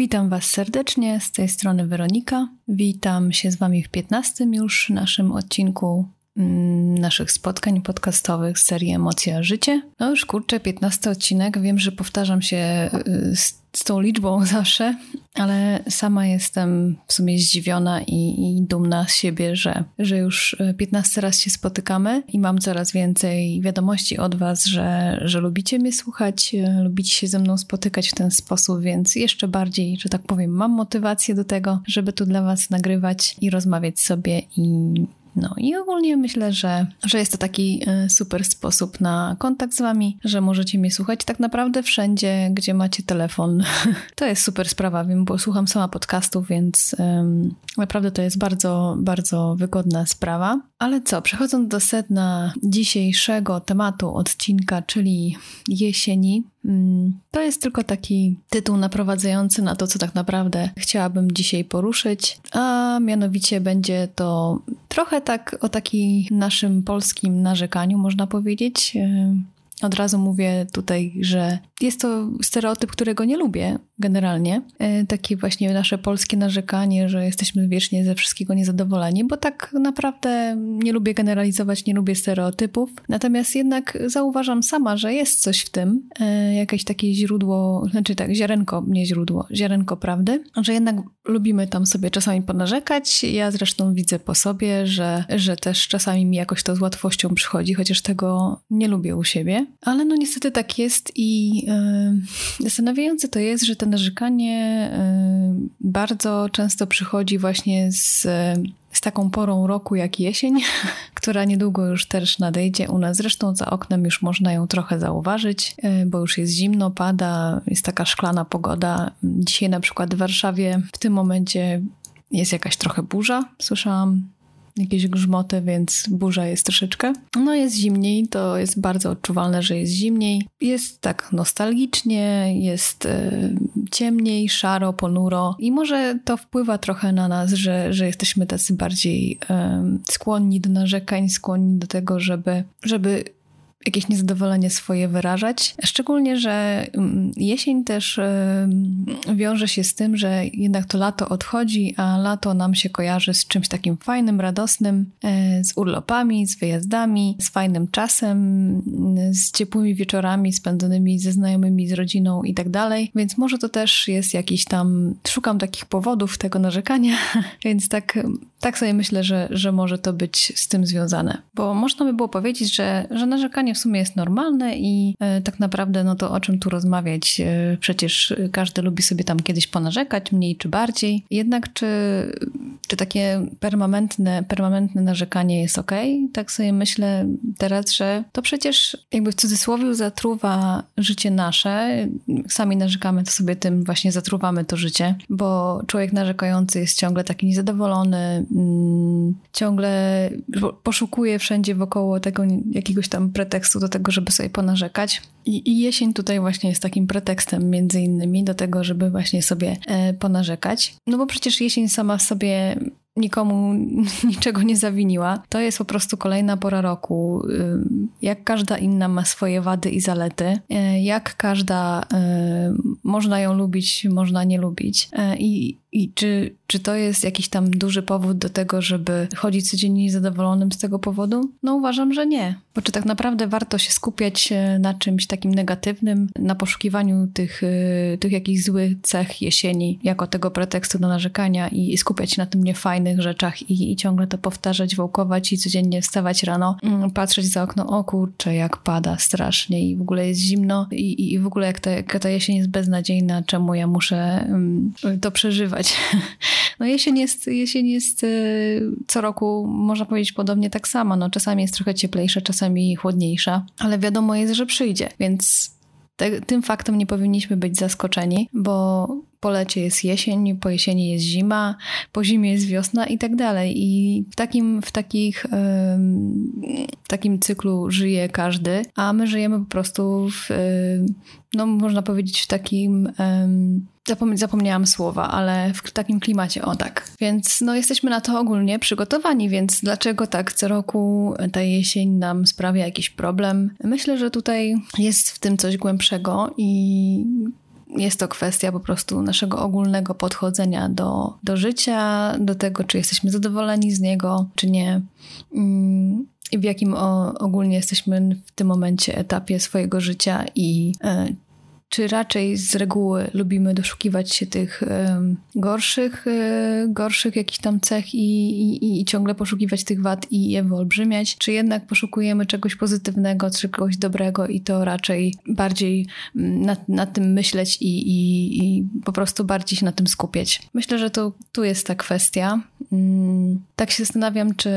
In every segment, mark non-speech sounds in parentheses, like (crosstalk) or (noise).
Witam Was serdecznie, z tej strony Weronika. Witam się z Wami w 15 już naszym odcinku naszych spotkań podcastowych z serii Emocja Życie. No już kurczę, 15 odcinek. Wiem, że powtarzam się y, z z tą liczbą (laughs) zawsze, ale sama jestem w sumie zdziwiona i, i, dumna z siebie, że, że już 15 raz się spotykamy i mam coraz więcej wiadomości od Was, że, że lubicie mnie słuchać, lubicie się ze mną spotykać w ten sposób, więc jeszcze bardziej, że tak powiem, mam motywację do tego, żeby tu dla Was nagrywać i rozmawiać sobie i no i ogólnie myślę, że, że jest to taki e, super sposób na kontakt z Wami, że możecie mnie słuchać tak naprawdę wszędzie, gdzie macie telefon. (laughs) To jest super sprawa, wiem, bo słucham sama podcastów, więc um, naprawdę to jest bardzo, bardzo wygodna sprawa. Ale co, przechodząc do sedna dzisiejszego tematu odcinka, czyli jesieni, mm, to jest tylko taki tytuł naprowadzający na to, co tak naprawdę chciałabym dzisiaj poruszyć, a mianowicie będzie to trochę tak o takim naszym polskim narzekaniu, można powiedzieć. Od razu mówię tutaj, że jest to stereotyp, którego nie lubię generalnie. E, takie właśnie nasze polskie narzekanie, że jesteśmy wiecznie ze wszystkiego niezadowoleni, bo tak naprawdę nie lubię generalizować, nie lubię stereotypów. Natomiast jednak zauważam sama, że jest coś w tym, e, jakieś takie źródło, znaczy tak, ziarenko, nie źródło, ziarenko prawdy, że jednak lubimy tam sobie czasami ponarzekać. Ja zresztą widzę po sobie, że, że też czasami mi jakoś to z łatwością przychodzi, chociaż tego nie lubię u siebie. Ale no niestety tak jest i zastanawiające to jest, że ten narzekanie bardzo często przychodzi właśnie z, z taką porą roku jak jesień, (laughs) która niedługo już też nadejdzie u nas. Zresztą za oknem już można ją trochę zauważyć, yy, bo już jest zimno, pada, jest taka szklana pogoda. Dzisiaj na przykład w Warszawie w tym momencie jest jakaś trochę burza, słyszałam jakieś grzmoty, więc burza jest troszeczkę. No jest zimniej, to jest bardzo odczuwalne, że jest zimniej. Jest tak nostalgicznie, jest y, ciemniej, szaro, ponuro i może to wpływa trochę na nas, że, że jesteśmy tacy bardziej y, skłonni do narzekań, skłonni do tego, żeby, żeby jakieś niezadowolenie swoje wyrażać. Szczególnie, że mm, jesień też wiąże się z tym, że jednak to lato odchodzi, a lato nam się kojarzy z czymś takim fajnym, radosnym, e, z urlopami, z wyjazdami, z fajnym czasem, z ciepłymi wieczorami spędzonymi ze znajomymi, z rodziną i tak dalej. Więc może to też jest jakiś tam, szukam takich powodów tego narzekania, (laughs) więc tak, tak sobie myślę, że, że może to być z tym związane. Bo można by było powiedzieć, że, że narzekanie w sumie jest normalne i e, tak naprawdę no to o czym tu rozmawiać? E, przecież każdy lubi sobie tam kiedyś ponarzekać, mniej czy bardziej. Jednak czy, czy takie permanentne, permanentne narzekanie jest ok? Tak sobie myślę teraz, że to przecież jakby w cudzysłowie zatruwa życie nasze. Sami narzekamy, to sobie tym właśnie zatruwamy to życie, bo człowiek narzekający jest ciągle taki niezadowolony, mm, ciągle poszukuje wszędzie wokoło tego jakiegoś tam pretekstu, pretekstu do tego, żeby sobie ponarzekać. I, I, jesień tutaj właśnie jest takim pretekstem między innymi do tego, żeby właśnie sobie e, ponarzekać. No bo przecież jesień sama w sobie nikomu (laughs) niczego nie zawiniła. To jest po prostu kolejna pora roku. Jak każda inna ma swoje wady i zalety. E, jak każda e, można ją lubić, można nie lubić. I, i czy, czy to jest jakiś tam duży powód do tego, żeby chodzić codziennie niezadowolonym z tego powodu? No uważam, że nie. Bo czy tak naprawdę warto się skupiać na czymś takim negatywnym, na poszukiwaniu tych, tych jakichś złych cech jesieni, jako tego pretekstu do narzekania i skupiać się na tym niefajnym rzeczach i, i ciągle to powtarzać, wołkować i codziennie wstawać rano, mm, patrzeć za okno, o kurczę, jak pada strasznie i w ogóle jest zimno i, i w ogóle jak ta, jak ta jesień jest beznadziejna, czemu ja muszę um, to przeżywać. (laughs) No jesień jest, jesień jest y, co roku, można powiedzieć, podobnie tak samo. No, czasami jest trochę cieplejsza, czasami chłodniejsza, ale wiadomo jest, że przyjdzie, więc tym faktem nie powinniśmy być zaskoczeni, bo po lecie jest jesień, po jesieni jest zima, po zimie jest wiosna i tak dalej. I w takim, w takich, w takim cyklu żyje każdy, a my żyjemy po prostu w, no można powiedzieć, w takim zapomniałam słowa, ale w takim klimacie, o tak. Więc no, jesteśmy na to ogólnie przygotowani, więc dlaczego tak co roku ta jesień nam sprawia jakiś problem? Myślę, że tutaj jest w tym coś głębszego i jest to kwestia po prostu naszego ogólnego podchodzenia do, do życia, do tego, czy jesteśmy zadowoleni z niego, czy nie. Mm, I w jakim ogólnie jesteśmy w tym momencie etapie swojego życia i e, czy raczej z reguły lubimy doszukiwać się tych gorszych, e, gorszych jakichś tam cech i, i, i, ciągle poszukiwać tych wad i je wyolbrzymiać, czy jednak poszukujemy czegoś pozytywnego, czegoś dobrego i to raczej bardziej nad tym myśleć i, i, i po prostu bardziej się na tym skupiać. Myślę, że to tu jest ta kwestia. Mm, tak się zastanawiam, czy,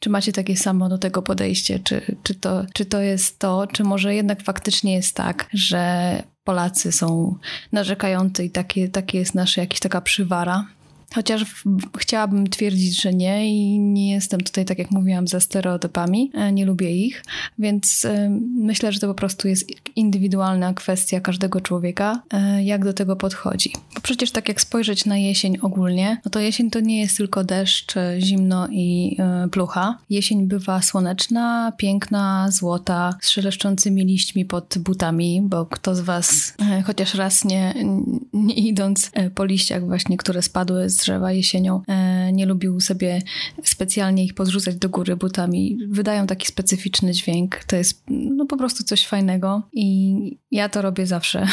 czy macie takie samo do tego podejście, czy, czy, to, czy to jest to, czy może jednak faktycznie jest tak, że Polacy są narzekający i takie, takie jest nasza jakaś taka przywara. Chociaż chciałabym twierdzić, że nie i nie jestem tutaj, tak jak mówiłam, za stereotypami, e, nie lubię ich, więc e, myślę, że to po prostu jest indywidualna kwestia każdego człowieka, e, jak do tego podchodzi. Bo przecież tak jak spojrzeć na jesień ogólnie, no to jesień to nie jest tylko deszcz, zimno i plucha. Jesień bywa słoneczna, piękna, złota, z szeleszczącymi liśćmi pod butami, bo kto z was chociaż raz nie, nie idąc po liściach właśnie, które spadły z drzewa jesienią e, nie lubił sobie specjalnie ich podrzucać do góry butami. Wydają taki specyficzny dźwięk. To jest no, po prostu coś fajnego i ja to robię zawsze. (laughs)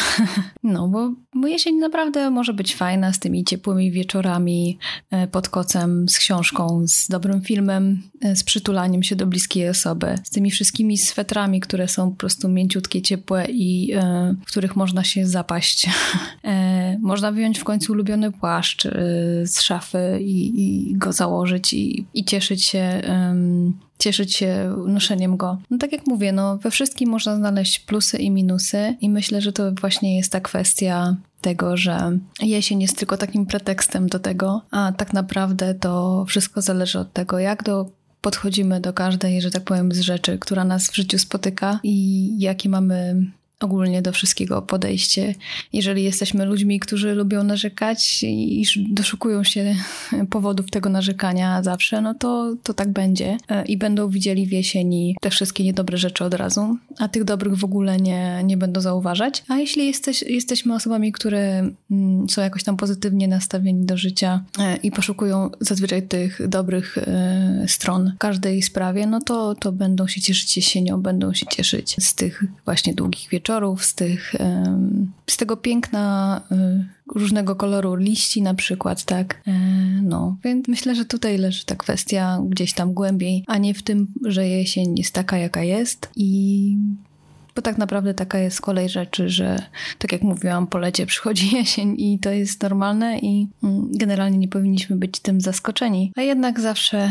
No, bo, bo jesień naprawdę może być fajna z tymi ciepłymi wieczorami e, pod kocem, z książką, z dobrym filmem, z przytulaniem się do bliskiej osoby, z tymi wszystkimi swetrami, które są po prostu mięciutkie, ciepłe i w których można się zapaść. (laughs) można wyjąć w końcu ulubiony płaszcz, z szafy i, i go założyć i, i cieszyć się. Cieszyć się noszeniem go. No tak jak mówię, no we wszystkim można znaleźć plusy i minusy i myślę, że to właśnie jest ta kwestia tego, że jesień jest tylko takim pretekstem do tego, a tak naprawdę to wszystko zależy od tego, jak do podchodzimy do każdej, że tak powiem, z rzeczy, która nas w życiu spotyka i jakie mamy ogólnie do wszystkiego podejście. Jeżeli jesteśmy ludźmi, którzy lubią narzekać i doszukują się (laughs) powodów tego narzekania zawsze, no to, to tak będzie. E, I będą widzieli w jesieni te wszystkie niedobre rzeczy od razu, a tych dobrych w ogóle nie, nie będą zauważać. A jeśli jesteś, jesteśmy osobami, które mm, są jakoś tam pozytywnie nastawieni do życia e, i poszukują zazwyczaj tych dobrych e, stron w każdej sprawie, no to, to będą się cieszyć jesienią, będą się cieszyć z tych właśnie długich wieczorów, wieczorów, z, tych, z tego piękna y, różnego koloru liści na przykład, tak? E, no, więc myślę, że tutaj leży ta kwestia gdzieś tam głębiej, a nie w tym, że jesień jest taka, jaka jest i bo tak naprawdę taka jest kolej rzeczy, że tak jak mówiłam, po lecie przychodzi (laughs) jesień i to jest normalne i mm, generalnie nie powinniśmy być tym zaskoczeni. A jednak zawsze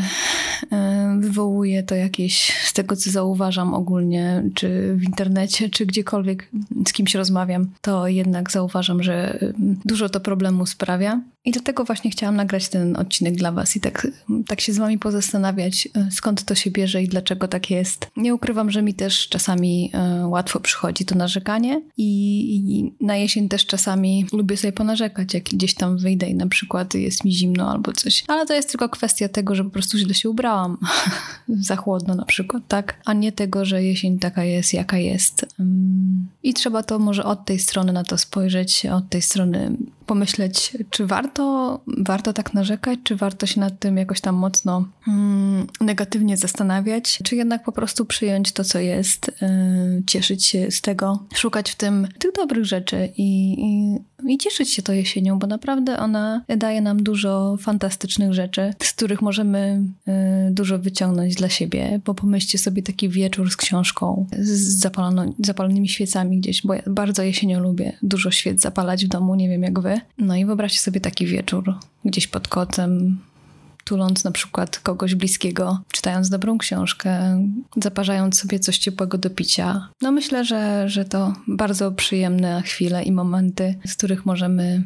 wywołuje to jakieś, z tego co zauważam ogólnie, czy w internecie, czy gdziekolwiek z kimś rozmawiam, to jednak zauważam, że dużo to problemu sprawia. I dlatego właśnie chciałam nagrać ten odcinek dla Was i tak, tak się z Wami pozastanawiać, e, skąd to się bierze i dlaczego tak jest. Nie ukrywam, że mi też czasami e, łatwo przychodzi to narzekanie i, i na jesień też czasami lubię sobie ponarzekać, jak gdzieś tam wyjdę i na przykład jest mi zimno albo coś. Ale to jest tylko kwestia tego, że po prostu źle się ubrałam. (laughs) Za chłodno na przykład, tak? A nie tego, że jesień taka jest, jaka jest. Mm. I trzeba to może od tej strony na to spojrzeć, od tej strony pomyśleć, czy warto, warto tak narzekać, czy warto się nad tym jakoś tam mocno mm, negatywnie zastanawiać, czy jednak po prostu przyjąć to, co jest, yy, cieszyć się z tego, szukać w tym tych dobrych rzeczy i, i, i cieszyć się to jesienią, bo naprawdę ona daje nam dużo fantastycznych rzeczy, z których możemy yy, dużo wyciągnąć dla siebie, bo pomyślcie sobie taki wieczór z książką, z zapalono, zapalonymi świecami gdzieś, bo ja bardzo jesienią lubię dużo świec zapalać w domu, nie wiem jak wy, no i wyobraźcie sobie taki wieczór gdzieś pod kotem, tuląc na przykład kogoś bliskiego, czytając dobrą książkę, zaparzając sobie coś ciepłego do picia. No myślę, że, że to bardzo przyjemne chwile i momenty, z których możemy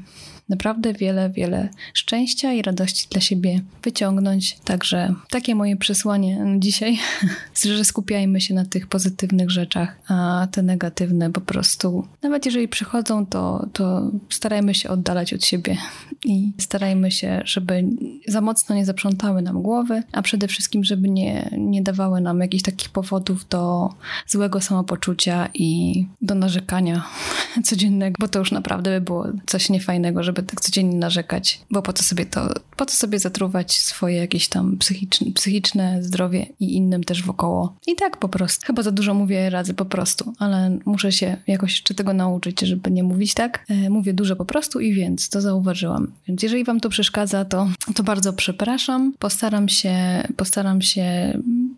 naprawdę wiele, wiele szczęścia i radości dla siebie wyciągnąć. Także takie moje przesłanie dzisiaj, (laughs) że skupiajmy się na tych pozytywnych rzeczach, a te negatywne po prostu, nawet jeżeli przychodzą, to, to starajmy się oddalać od siebie i starajmy się, żeby za mocno nie zaprzątały nam głowy, a przede wszystkim, żeby nie, nie dawały nam jakichś takich powodów do złego samopoczucia i do narzekania (laughs) codziennego, bo to już naprawdę by było coś niefajnego, żeby tak codziennie narzekać, bo po co sobie to, po co sobie zatruwać swoje jakieś tam psychiczne, psychiczne zdrowie i innym też wokoło. I tak po prostu. Chyba za dużo mówię razy po prostu, ale muszę się jakoś jeszcze tego nauczyć, żeby nie mówić tak. E, mówię dużo po prostu i więc, to zauważyłam. Więc jeżeli wam to przeszkadza, to, to bardzo przepraszam. Postaram się, postaram się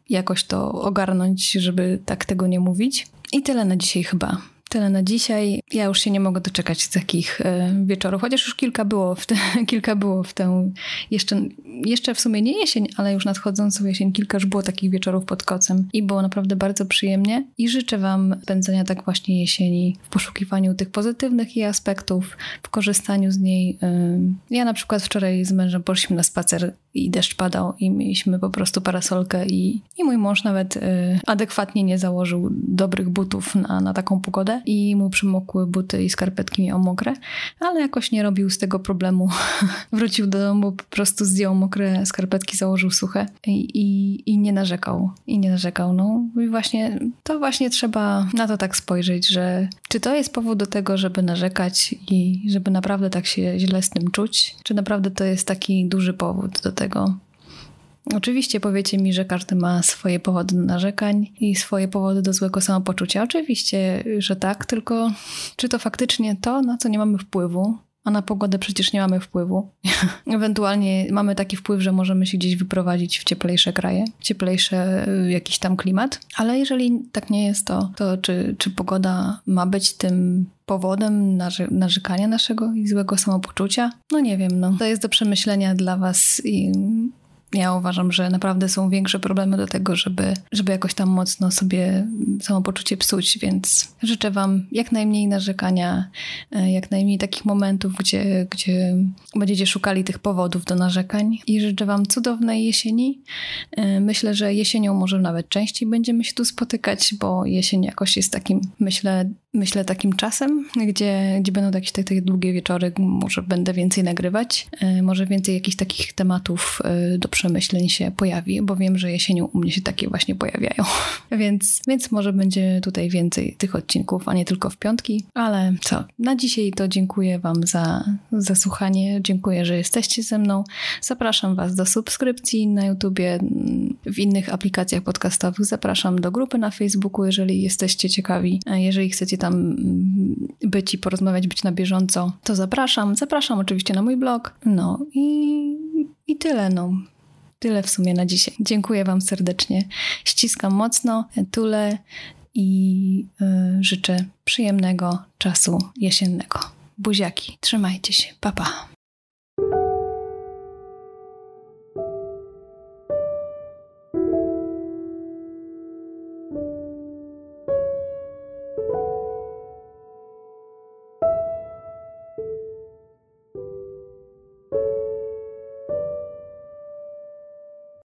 jakoś to ogarnąć, żeby tak tego nie mówić. I tyle na dzisiaj chyba. Tyle na dzisiaj. Ja już się nie mogę doczekać takich e, wieczorów, chociaż już kilka było w, te, (laughs) kilka było w tę jeszcze, jeszcze w sumie nie jesień, ale już nadchodzącą jesień kilka już było takich wieczorów pod kocem i było naprawdę bardzo przyjemnie i życzę Wam spędzenia tak właśnie jesieni w poszukiwaniu tych pozytywnych jej aspektów, w korzystaniu z niej. E, ja na przykład wczoraj z mężem poszliśmy na spacer i deszcz padał i mieliśmy po prostu parasolkę i, i mój mąż nawet y, adekwatnie nie założył dobrych butów na, na taką pogodę i mu przymokły buty i skarpetki miał mokre, ale jakoś nie robił z tego problemu. (laughs) Wrócił do domu, po prostu zdjął mokre skarpetki, założył suche i, i, i nie narzekał. I nie narzekał. No i właśnie to właśnie trzeba na to tak spojrzeć, że czy to jest powód do tego, żeby narzekać i żeby naprawdę tak się źle z tym czuć, czy naprawdę to jest taki duży powód do tego, tego. Oczywiście powiecie mi, że każdy ma swoje powody do narzekań i swoje powody do złego samopoczucia. Oczywiście, że tak, tylko czy to faktycznie to, na co nie mamy wpływu, a na pogodę przecież nie mamy wpływu. (laughs) Ewentualnie mamy taki wpływ, że możemy się gdzieś wyprowadzić w cieplejsze kraje, cieplejszy jakiś tam klimat. Ale jeżeli tak nie jest, to, to czy, czy pogoda ma być tym powodem narzekania naszego i złego samopoczucia? No nie wiem, no. To jest do przemyślenia dla was i ja uważam, że naprawdę są większe problemy do tego, żeby, żeby jakoś tam mocno sobie samopoczucie psuć, więc życzę Wam jak najmniej narzekania, e, jak najmniej takich momentów, gdzie, gdzie będziecie szukali tych powodów do narzekań i życzę Wam cudownej jesieni. E, myślę, że jesienią może nawet częściej będziemy się tu spotykać, bo jesień jakoś jest takim, myślę, myślę takim czasem, gdzie, gdzie będą jakieś takie długie wieczory, może będę więcej nagrywać, e, może więcej jakichś takich tematów do przemyślenia przemyśleń się pojawi, bo wiem, że jesienią u mnie się takie właśnie pojawiają. (laughs) więc, więc może będzie tutaj więcej tych odcinków, a nie tylko w piątki. Ale co, na dzisiaj to dziękuję Wam za, za słuchanie. Dziękuję, że jesteście ze mną. Zapraszam Was do subskrypcji na YouTubie, w innych aplikacjach podcastowych. Zapraszam do grupy na Facebooku, jeżeli jesteście ciekawi. Jeżeli chcecie tam mm, być i porozmawiać, być na bieżąco, to zapraszam. Zapraszam oczywiście na mój blog. No i, i tyle. No. Tyle w sumie na dzisiaj. Dziękuję Wam serdecznie. Ściskam mocno, tule i yy, życzę przyjemnego czasu jesiennego. Buziaki, trzymajcie się. Pa, pa.